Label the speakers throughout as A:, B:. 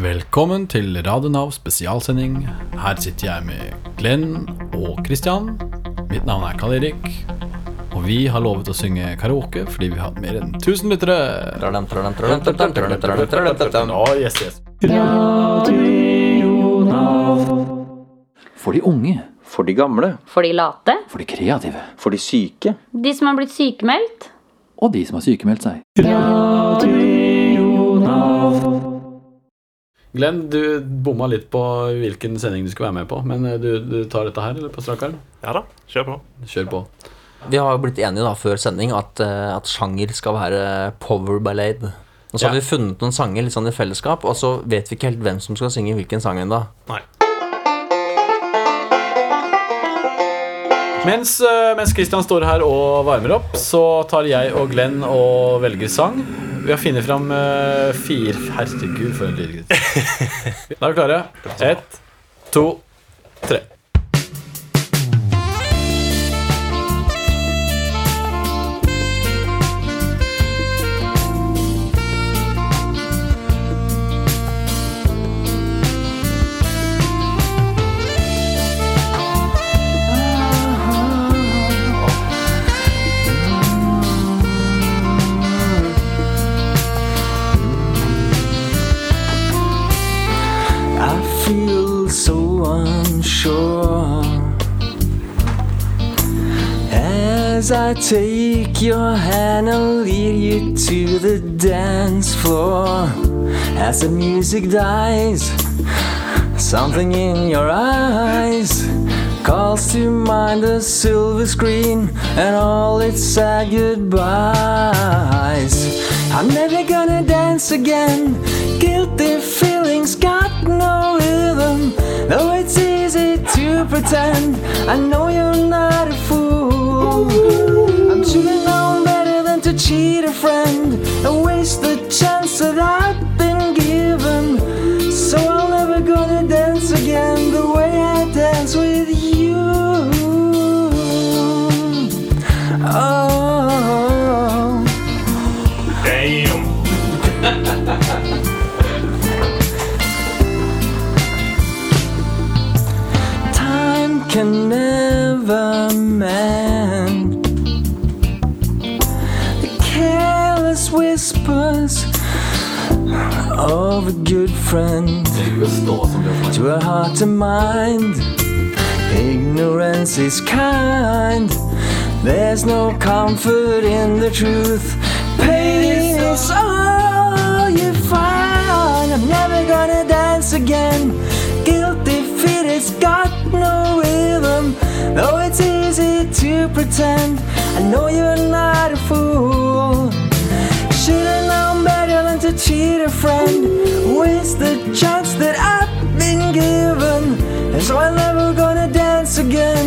A: Velkommen til Radionav spesialsending. Her sitter jeg med Glenn og Christian. Mitt navn er Karl Erik. Og vi har lovet å synge karaoke fordi vi har hatt mer enn 1000 lyttere. Yes, yes.
B: For de unge,
C: For de gamle.
D: For de late,
B: for de kreative
C: For de syke.
D: de som har blitt sykemeldt,
B: og de som har sykemeldt seg.
A: Glenn, du bomma litt på hvilken sending du skulle være med på, men eh, du, du tar dette her, eller på strak arm?
E: Ja da, kjør på.
A: Kjør på.
F: Vi har jo blitt enige da før sending at, eh, at sjanger skal være power ballade. Og så har vi funnet noen sanger litt sånn i fellesskap, og så vet vi ikke helt hvem som skal synge hvilken sang ennå.
A: Mens, eh, mens Christian står her og varmer opp, så tar jeg og Glenn og velger sang. Vi har funnet fram uh, fire Herregud, for en lydgutt. Da er vi klare. Ett, to, tre.
F: Take your hand and lead you to the dance floor As the music dies Something in your eyes calls to mind the silver screen and all its sad goodbyes. I'm never gonna dance again. Guilty feelings got no rhythm. Though it's easy to pretend, I know you're not a fool. Cheat a friend and waste the chance of that I've friend to a heart and mind. Ignorance is kind. There's no comfort in the truth. Pain is all you find. I'm never gonna dance again. Guilty feet, it's got no rhythm. Though it's easy to pretend, I know you're not a fool. Should've known to cheat a friend. Waste the chance that I've been given. And so I'm never gonna dance again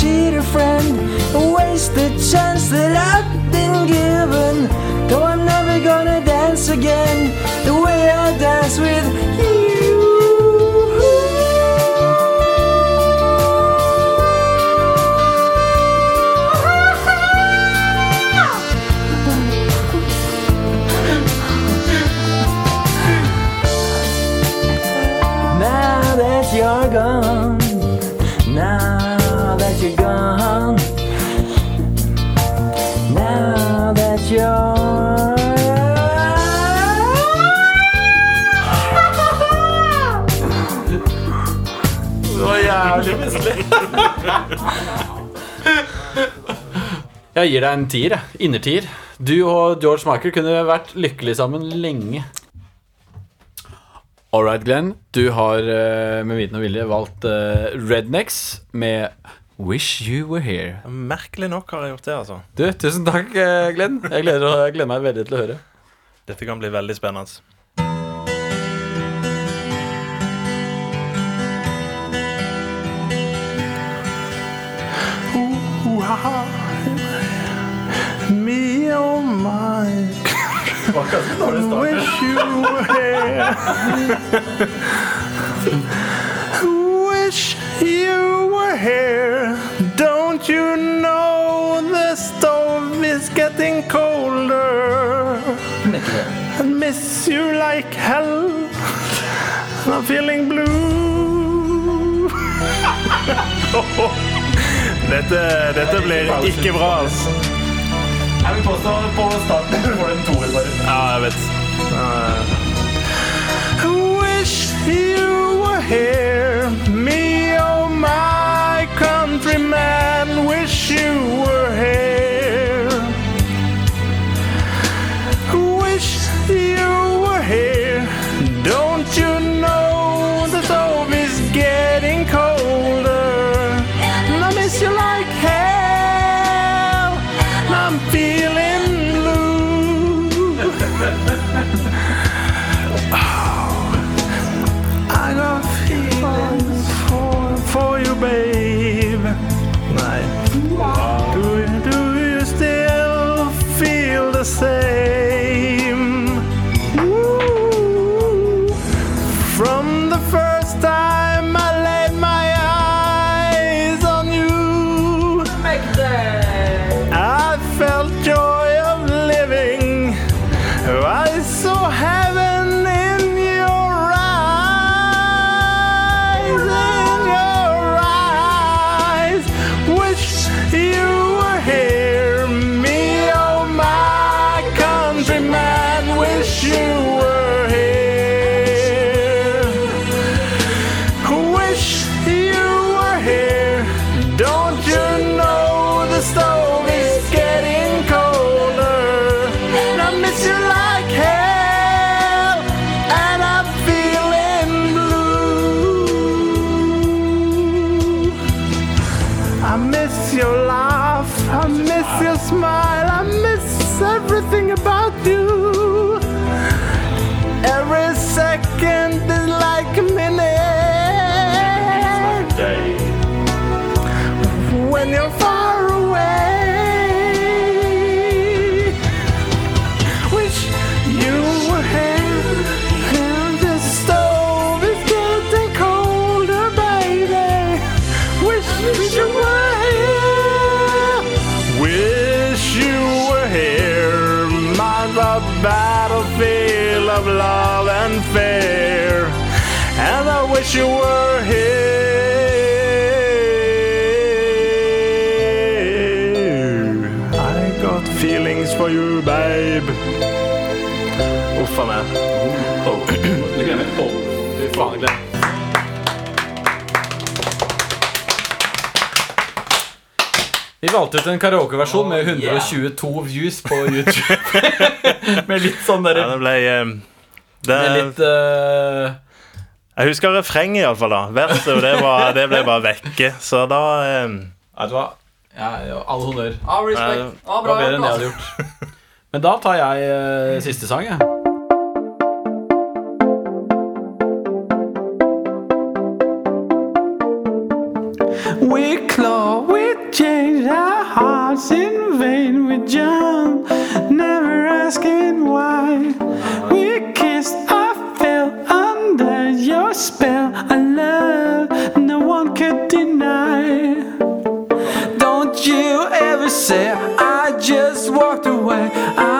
F: cheat a friend and waste the chance that I've been given. Though I'm never gonna dance again the way I dance with Now
A: Jeg gir deg en tier, jeg. Innertier. Du og George Michael kunne vært lykkelige sammen lenge. All right, Glenn. Du har eh, med viten og vilje valgt eh, Rednecks med Wish You Were Here.
G: Merkelig nok har jeg gjort det, altså.
A: Du, tusen takk, eh, Glenn. Jeg gleder, jeg gleder meg veldig til å høre.
G: Dette kan bli veldig spennende. Me Wish you were here Wish you? Were here Don't you know the stove is getting colder? I miss you like hell. I'm feeling blue. Dette, dette blir ikke bra, altså.
A: Jeg vil påstå på starten får du en toer, bare.
G: Ja, jeg vet. Wish you were here, me oh my countryman. Wish you were here. Wish you were here. Don't you know the stove is getting colder? And I miss you like hell. I'm feeling I got feelings for, for you, babe. Do, you- do you still feel the same? Ooh. From the first time I miss your laugh, I miss your smile, I miss everything about you. Every second is like a minute. Wish you were here. I got feelings for you, babe. Uff a meg.
A: Oh. Vi valgte ut en karaokeversjon med 122 views på YouTube. med litt sånn
G: Ja, det ble um, det,
A: Med litt eh,
G: Jeg husker refrenget, iallfall. Verset det, var- det ble bare vekke. Så da eh,
A: Vet du hva? Ja, all honnør.
C: Respekt.
G: Nei,
C: Ja,
A: Det
C: bra
A: var bedre enn jeg hadde gjort. Men da tar jeg eh, siste sang, jeg.
H: We claw, we change our hearts in vain. We jump, never asking why. Love, no one could deny. Don't you ever say I just walked away. I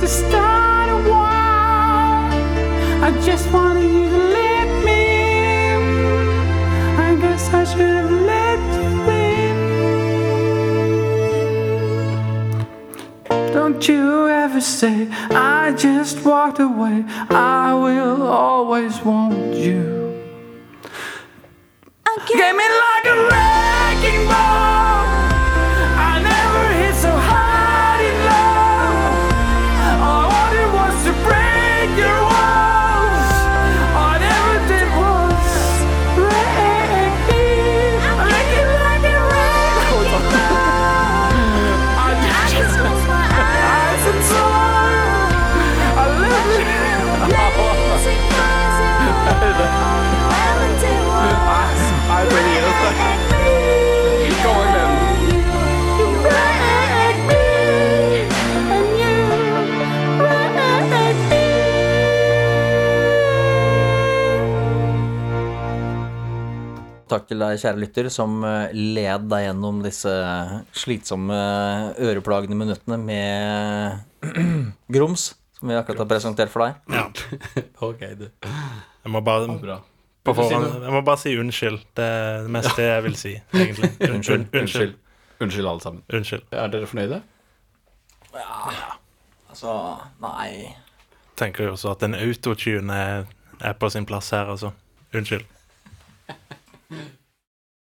H: to start a war. I just wanted you to let me in. I guess I should have let you in. Don't you ever say I just walked away. I will always want you. Get me like a wrecking ball.
E: Takk til deg, kjære lytter, som eh, led deg gjennom disse slitsomme øreplagende minuttene med grums, som vi akkurat har presentert for deg.
C: Ja.
A: Ok, du.
C: Jeg må bare på forhånd? Jeg må bare si unnskyld. Det er det meste jeg vil si, egentlig. Unnskyld. Unnskyld.
A: Unnskyld. Unnskyld, alle sammen.
C: Unnskyld.
A: Er dere fornøyde?
E: Ja Altså, nei
C: Tenker jo også at en autotune er, er på sin plass her, altså. Unnskyld.